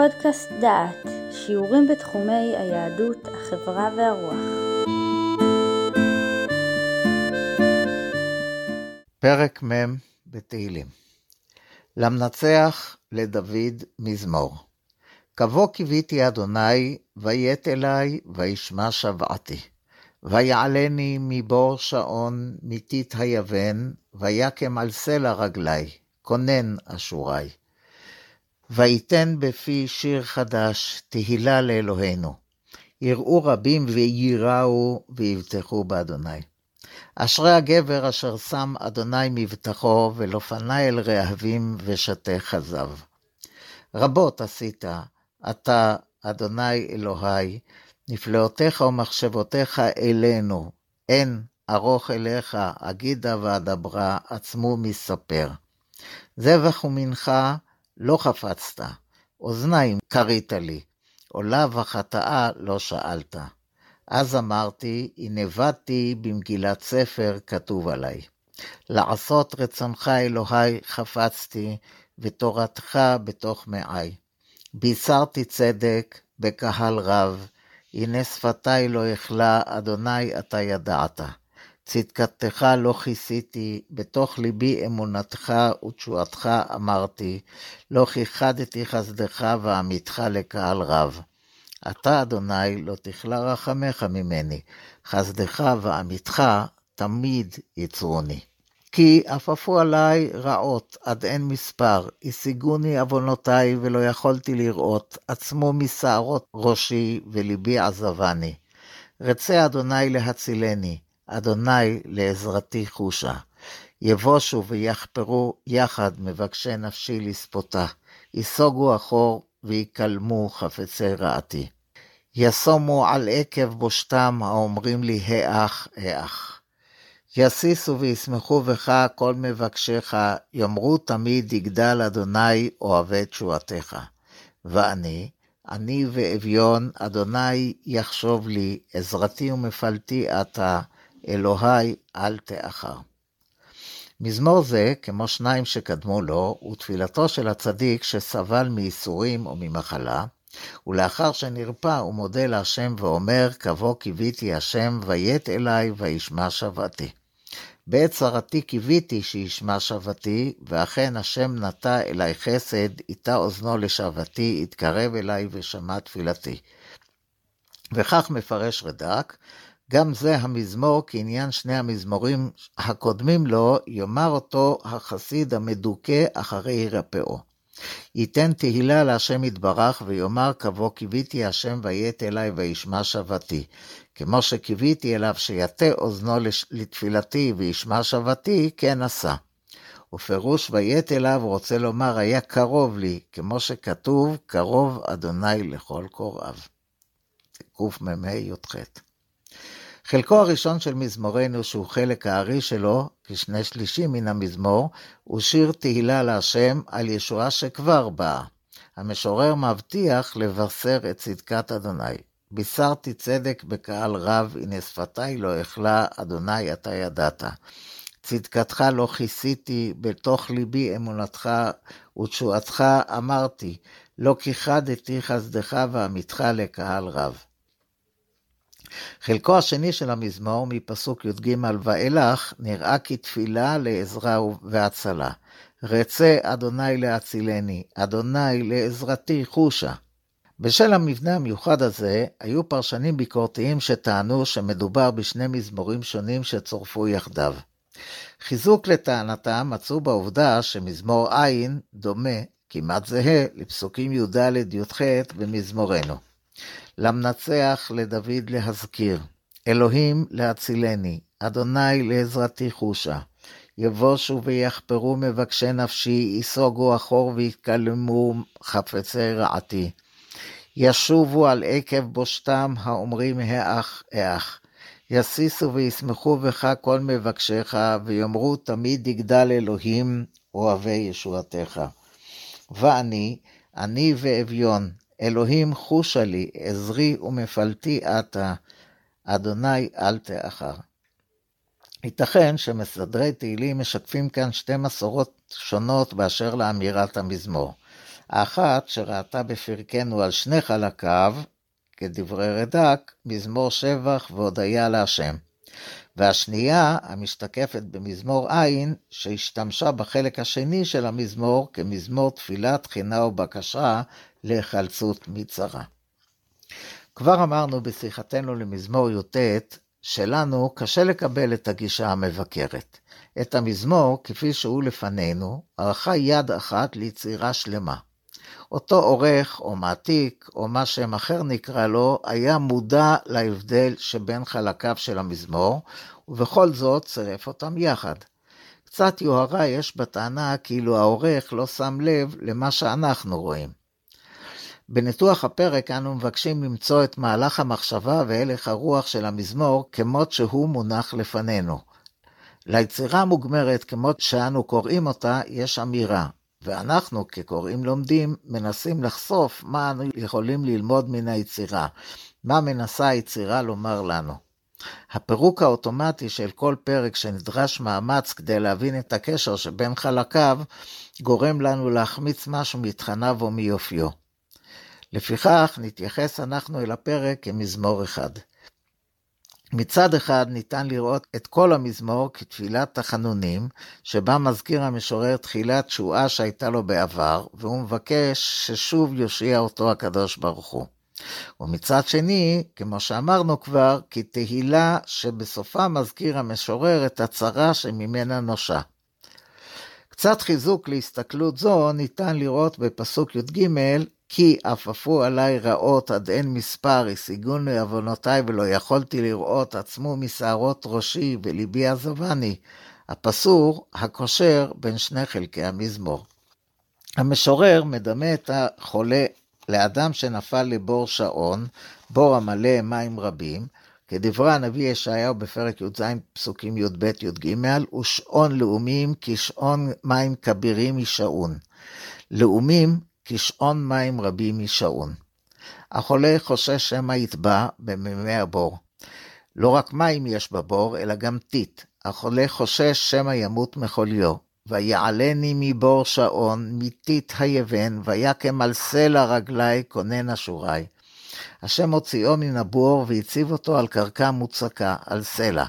פודקאסט דעת, שיעורים בתחומי היהדות, החברה והרוח. פרק מ' בתהילים למנצח לדוד מזמור. קבוא קיוויתי אדוני, ויית אלי, וישמע שבעתי. ויעלני מבור שעון, מתית היבן, ויקם על סלע רגלי, כונן אשורי. ויתן בפי שיר חדש, תהילה לאלוהינו. יראו רבים וייראו ויבטחו באדוני. אשרי הגבר אשר שם אדוני מבטחו, ולא פנה אל רעבים ושתה כזב. רבות עשית, אתה, אדוני אלוהי, נפלאותיך ומחשבותיך אלינו, אין ארוך אליך, אגידה ואדברה, עצמו מספר. זבח ומנחה לא חפצת, אוזניים כרית לי, עולה וחטאה לא שאלת. אז אמרתי, הנה באתי במגילת ספר כתוב עלי. לעשות רצונך אלוהי חפצתי, ותורתך בתוך מעי. בישרתי צדק בקהל רב, הנה שפתי לא אכלה, אדוני אתה ידעת. צדקתך לא כיסיתי, בתוך ליבי אמונתך ותשועתך אמרתי, לא כיחדתי חסדך ועמיתך לקהל רב. אתה, אדוני, לא תכלה רחמך ממני, חסדך ועמיתך תמיד יצרוני. כי עפפו עלי רעות עד אין מספר, השיגוני עוונותי ולא יכולתי לראות, עצמו משערות ראשי וליבי עזבני. רצה אדוני להצילני, אדוני לעזרתי חושה. יבושו ויחפרו יחד מבקשי נפשי לספותה, ייסוגו אחור ויקלמו חפצי רעתי. יסומו על עקב בושתם האומרים לי, האח, האח. יסיסו וישמחו בך כל מבקשיך, יאמרו תמיד יגדל אדוני אוהבי תשועתך. ואני, אני ואביון, אדוני יחשוב לי, עזרתי ומפלתי אתה, אלוהי אל תאחר. מזמור זה, כמו שניים שקדמו לו, הוא תפילתו של הצדיק שסבל מייסורים או ממחלה, ולאחר שנרפא הוא מודה להשם ואומר, קבוא קיוויתי השם, ויית אלי וישמע שוועתי. בעת צרתי קיוויתי שישמע שוועתי, ואכן השם נטע אלי חסד, איתה אוזנו לשוועתי, התקרב אלי ושמע תפילתי. וכך מפרש רד"ק, גם זה המזמור כעניין שני המזמורים הקודמים לו, יאמר אותו החסיד המדוכא אחרי ירפאו. ייתן תהילה להשם יתברך, ויאמר קבוא קיוויתי השם ויית אלי וישמע שוועתי. כמו שקיוויתי אליו שיטה אוזנו לתפילתי וישמע שוועתי, כן עשה. ופירוש ויית אליו רוצה לומר היה קרוב לי, כמו שכתוב, קרוב אדוני לכל קוראיו. קמ"ה י"ח. חלקו הראשון של מזמורנו, שהוא חלק הארי שלו, כשני שלישים מן המזמור, הוא שיר תהילה להשם על ישועה שכבר באה. המשורר מבטיח לבשר את צדקת אדוני. בישרתי צדק בקהל רב, הנה שפתי לא אכלה, אדוני אתה ידעת. צדקתך לא כיסיתי, בתוך ליבי אמונתך ותשועתך אמרתי, לא כיחדתי חסדך ועמיתך לקהל רב. חלקו השני של המזמור, מפסוק י"ג ואילך, נראה כתפילה לעזרה והצלה. רצה אדוני להצילני, אדוני לעזרתי חושה. בשל המבנה המיוחד הזה, היו פרשנים ביקורתיים שטענו שמדובר בשני מזמורים שונים שצורפו יחדיו. חיזוק לטענתם מצאו בעובדה שמזמור עין דומה, כמעט זהה, לפסוקים י"ד-י"ח במזמורנו. למנצח לדוד להזכיר, אלוהים להצילני, אדוני לעזרתי חושה. יבושו ויחפרו מבקשי נפשי, ייסוגו אחור ויתקלמו חפצי רעתי. ישובו על עקב בושתם האומרים האח, האח. יסיסו וישמחו בך כל מבקשיך, ויאמרו תמיד יגדל אלוהים אוהבי ישועתך. ואני, אני ואביון, אלוהים חושה לי, עזרי ומפלתי אתה, אדוני אל תאחר. ייתכן שמסדרי תהילים משקפים כאן שתי מסורות שונות באשר לאמירת המזמור. האחת שראתה בפרקנו על שני חלקיו, כדברי רד"ק, מזמור שבח והודיה להשם. והשנייה, המשתקפת במזמור עין, שהשתמשה בחלק השני של המזמור כמזמור תפילה, תחינה ובקשה להיחלצות מצרה. כבר אמרנו בשיחתנו למזמור י"ט, שלנו קשה לקבל את הגישה המבקרת. את המזמור, כפי שהוא לפנינו, ערכה יד אחת ליצירה שלמה. אותו עורך או מעתיק, או מה שם אחר נקרא לו, היה מודע להבדל שבין חלקיו של המזמור, ובכל זאת צירף אותם יחד. קצת יוהרה יש בטענה כאילו העורך לא שם לב למה שאנחנו רואים. בניתוח הפרק אנו מבקשים למצוא את מהלך המחשבה והלך הרוח של המזמור כמות שהוא מונח לפנינו. ליצירה המוגמרת כמות שאנו קוראים אותה יש אמירה, ואנחנו כקוראים לומדים מנסים לחשוף מה אנו יכולים ללמוד מן היצירה, מה מנסה היצירה לומר לנו. הפירוק האוטומטי של כל פרק שנדרש מאמץ כדי להבין את הקשר שבין חלקיו, גורם לנו להחמיץ משהו מתכניו או מיופיו. לפיכך, נתייחס אנחנו אל הפרק כמזמור אחד. מצד אחד ניתן לראות את כל המזמור כתפילת תחנונים, שבה מזכיר המשורר תחילת תשועה שהייתה לו בעבר, והוא מבקש ששוב יושיע אותו הקדוש ברוך הוא. ומצד שני, כמו שאמרנו כבר, כתהילה שבסופה מזכיר המשורר את הצרה שממנה נושה. קצת חיזוק להסתכלות זו ניתן לראות בפסוק י"ג, כי עפפו עלי רעות עד אין מספר, השיגוני עוונותיי ולא יכולתי לראות עצמו משערות ראשי וליבי עזבני. הפסור הקושר בין שני חלקי המזמור. המשורר מדמה את החולה לאדם שנפל לבור שעון, בור המלא מים רבים, כדברי הנביא ישעיהו בפרק י"ז פסוקים י"ב-י"ג, ושעון לאומים כשעון מים כבירים משעון. לאומים כשעון מים רבים משעון. החולה חושש שמא יטבע במימי הבור. לא רק מים יש בבור, אלא גם טיט. החולה חושש שמא ימות מחוליו. ויעלני מבור שעון, מטיט היבן, ויקם על סלע רגלי, כונן אשורי. השם הוציאו מן הבור והציב אותו על קרקע מוצקה, על סלע.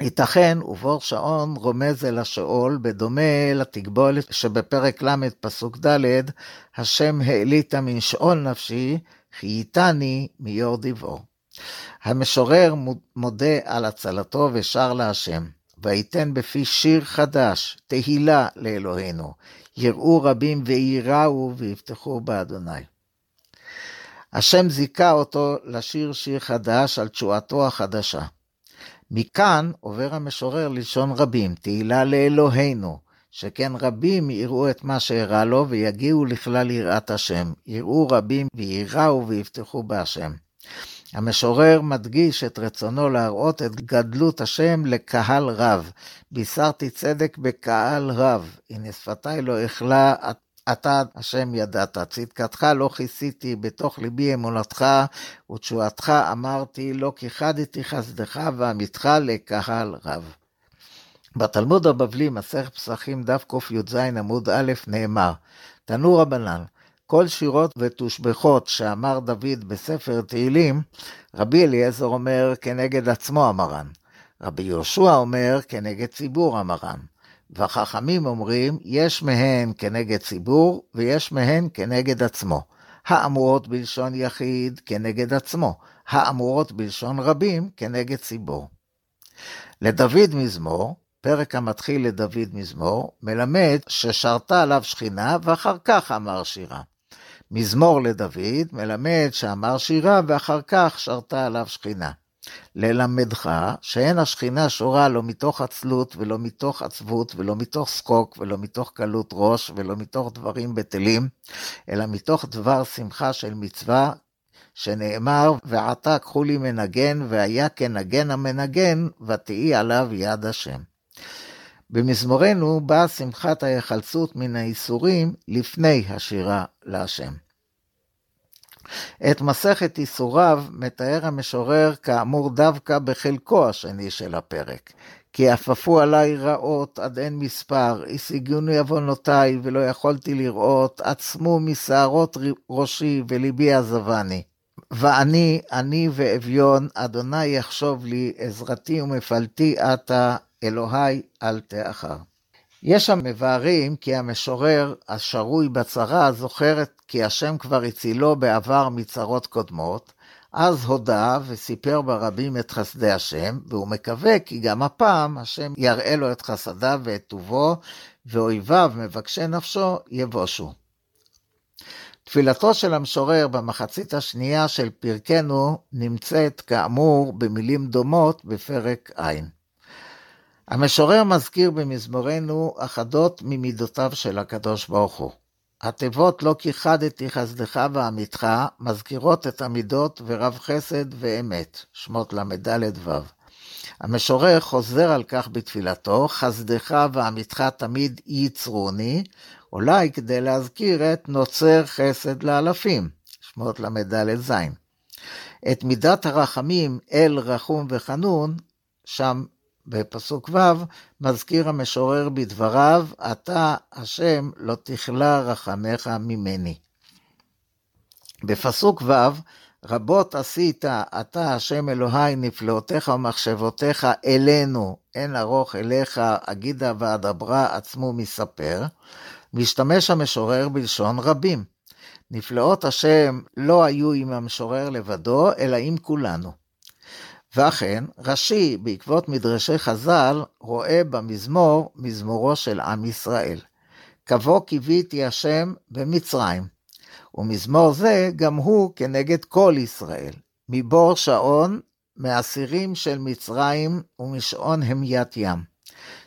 ייתכן ובור שעון רומז אל השאול, בדומה לתגבולת שבפרק ל' פסוק ד', השם העלית מן שאול נפשי, חייתני מיור דיבור. המשורר מודה על הצלתו ושר להשם, ויתן בפי שיר חדש, תהילה לאלוהינו, יראו רבים וייראו ויפתחו באדוני. השם זיכה אותו לשיר שיר חדש על תשועתו החדשה. מכאן עובר המשורר ללשון רבים, תהילה לאלוהינו, שכן רבים יראו את מה שאירע לו ויגיעו לכלל יראת השם. יראו רבים וייראו ויפתחו בהשם. המשורר מדגיש את רצונו להראות את גדלות השם לקהל רב. בישרתי צדק בקהל רב, הנה שפתי לא אכלה אתה השם ידעת, צדקתך לא כיסיתי, בתוך ליבי אמונתך ותשועתך אמרתי, לא כיחדתי חסדך ועמיתך לקהל רב. בתלמוד הבבלי, מסך פסחים דף קי"ז עמוד א', נאמר, תנו רבנן, כל שירות ותושבחות שאמר דוד בספר תהילים, רבי אליעזר אומר כנגד עצמו אמרן. רבי יהושע אומר כנגד ציבור אמרן. והחכמים אומרים, יש מהן כנגד ציבור ויש מהן כנגד עצמו. האמורות בלשון יחיד כנגד עצמו, האמורות בלשון רבים כנגד ציבור. לדוד מזמור, פרק המתחיל לדוד מזמור, מלמד ששרתה עליו שכינה ואחר כך אמר שירה. מזמור לדוד מלמד שאמר שירה ואחר כך שרתה עליו שכינה. ללמדך שאין השכינה שורה לא מתוך עצלות ולא מתוך עצבות ולא מתוך סקוק ולא מתוך קלות ראש ולא מתוך דברים בטלים, אלא מתוך דבר שמחה של מצווה, שנאמר, ועתה קחו לי מנגן, והיה כנגן המנגן, ותהי עליו יד השם. במזמורנו באה שמחת ההיחלצות מן האיסורים לפני השירה להשם. את מסכת איסוריו מתאר המשורר כאמור דווקא בחלקו השני של הפרק, כי עפפו עלי רעות עד אין מספר, השיגוני עוונותיי ולא יכולתי לראות, עצמו משערות ראשי וליבי עזבני. ואני, אני ואביון, אדוני יחשוב לי, עזרתי ומפלתי עתה, אלוהי אל תאחר. יש המבארים כי המשורר השרוי בצרה זוכר כי השם כבר הצילו בעבר מצרות קודמות, אז הודה וסיפר ברבים את חסדי השם, והוא מקווה כי גם הפעם השם יראה לו את חסדיו ואת טובו, ואויביו מבקשי נפשו יבושו. תפילתו של המשורר במחצית השנייה של פרקנו נמצאת כאמור במילים דומות בפרק ע'. המשורר מזכיר במזמורנו אחדות ממידותיו של הקדוש ברוך הוא. התיבות לא כיחדתי חסדך ועמיתך מזכירות את המידות ורב חסד ואמת, שמות ל"ד ו'. המשורר חוזר על כך בתפילתו, חסדך ועמיתך תמיד ייצרוני, אולי כדי להזכיר את נוצר חסד לאלפים, שמות ל"ד ז'. את מידת הרחמים אל רחום וחנון, שם בפסוק ו', מזכיר המשורר בדבריו, אתה השם לא תכלה רחמך ממני. בפסוק ו', רבות עשית, אתה השם אלוהי, נפלאותיך ומחשבותיך אלינו, אין ארוך אליך, אגידה ואדברה עצמו מספר, משתמש המשורר בלשון רבים. נפלאות השם לא היו עם המשורר לבדו, אלא עם כולנו. ואכן, רש"י, בעקבות מדרשי חז"ל, רואה במזמור מזמורו של עם ישראל. קבו קיוויתי השם במצרים. ומזמור זה גם הוא כנגד כל ישראל. מבור שעון, מאסירים של מצרים ומשעון המיית ים.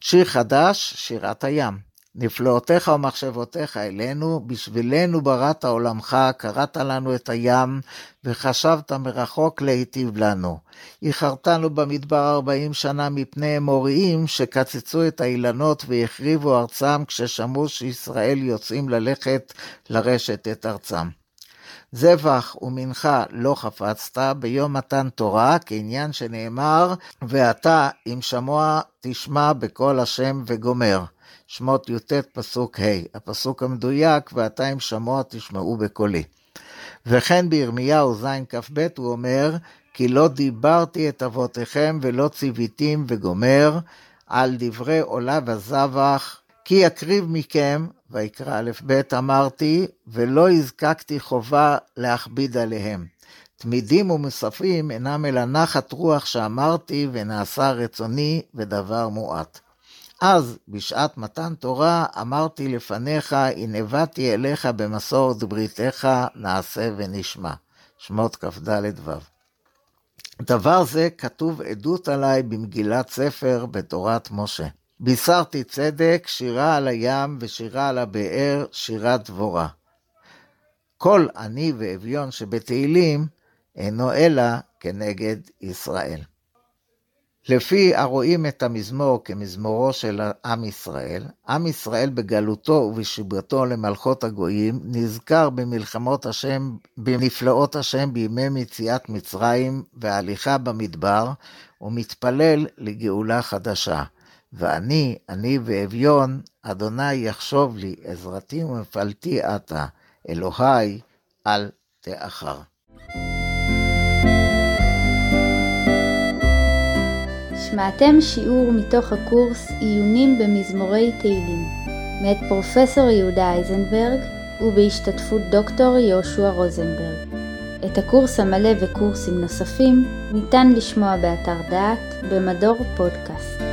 שיר חדש, שירת הים. נפלאותיך ומחשבותיך אלינו, בשבילנו בראת עולמך, קראת לנו את הים, וחשבת מרחוק להיטיב לנו. איחרתנו במדבר ארבעים שנה מפני אמוריים, שקצצו את האילנות והחריבו ארצם, כששמעו שישראל יוצאים ללכת לרשת את ארצם. זבח ומנחה לא חפצת ביום מתן תורה, כעניין שנאמר, ואתה אם שמוע תשמע בקול השם וגומר. שמות י"ט פסוק ה', הפסוק המדויק, ואתה אם שמוע תשמעו בקולי. וכן בירמיהו ז' כ"ב הוא אומר, כי לא דיברתי את אבותיכם ולא ציוויתים וגומר, על דברי עולה וזבח, כי אקריב מכם, ויקרא א' ב' אמרתי, ולא הזקקתי חובה להכביד עליהם. תמידים ומוספים אינם אלא נחת רוח שאמרתי ונעשה רצוני ודבר מועט. אז, בשעת מתן תורה, אמרתי לפניך, הנבאתי אליך במסורת בריתך, נעשה ונשמע. שמות כ"ד ו'. דבר זה כתוב עדות עליי במגילת ספר בתורת משה. בישרתי צדק, שירה על הים ושירה על הבאר, שירת דבורה. כל עני ואביון שבתהילים אינו אלא כנגד ישראל. לפי הרואים את המזמור כמזמורו של עם ישראל, עם ישראל בגלותו ובשיבתו למלכות הגויים, נזכר במלחמות השם, בנפלאות השם בימי מציאת מצרים וההליכה במדבר, ומתפלל לגאולה חדשה. ואני, אני ואביון, אדוני יחשוב לי, עזרתי ומפלתי עתה, אלוהי, אל תאחר. שמעתם שיעור מתוך הקורס עיונים במזמורי תהילים, מאת פרופסור יהודה אייזנברג ובהשתתפות דוקטור יהושע רוזנברג. את הקורס המלא וקורסים נוספים ניתן לשמוע באתר דעת במדור פודקאסט.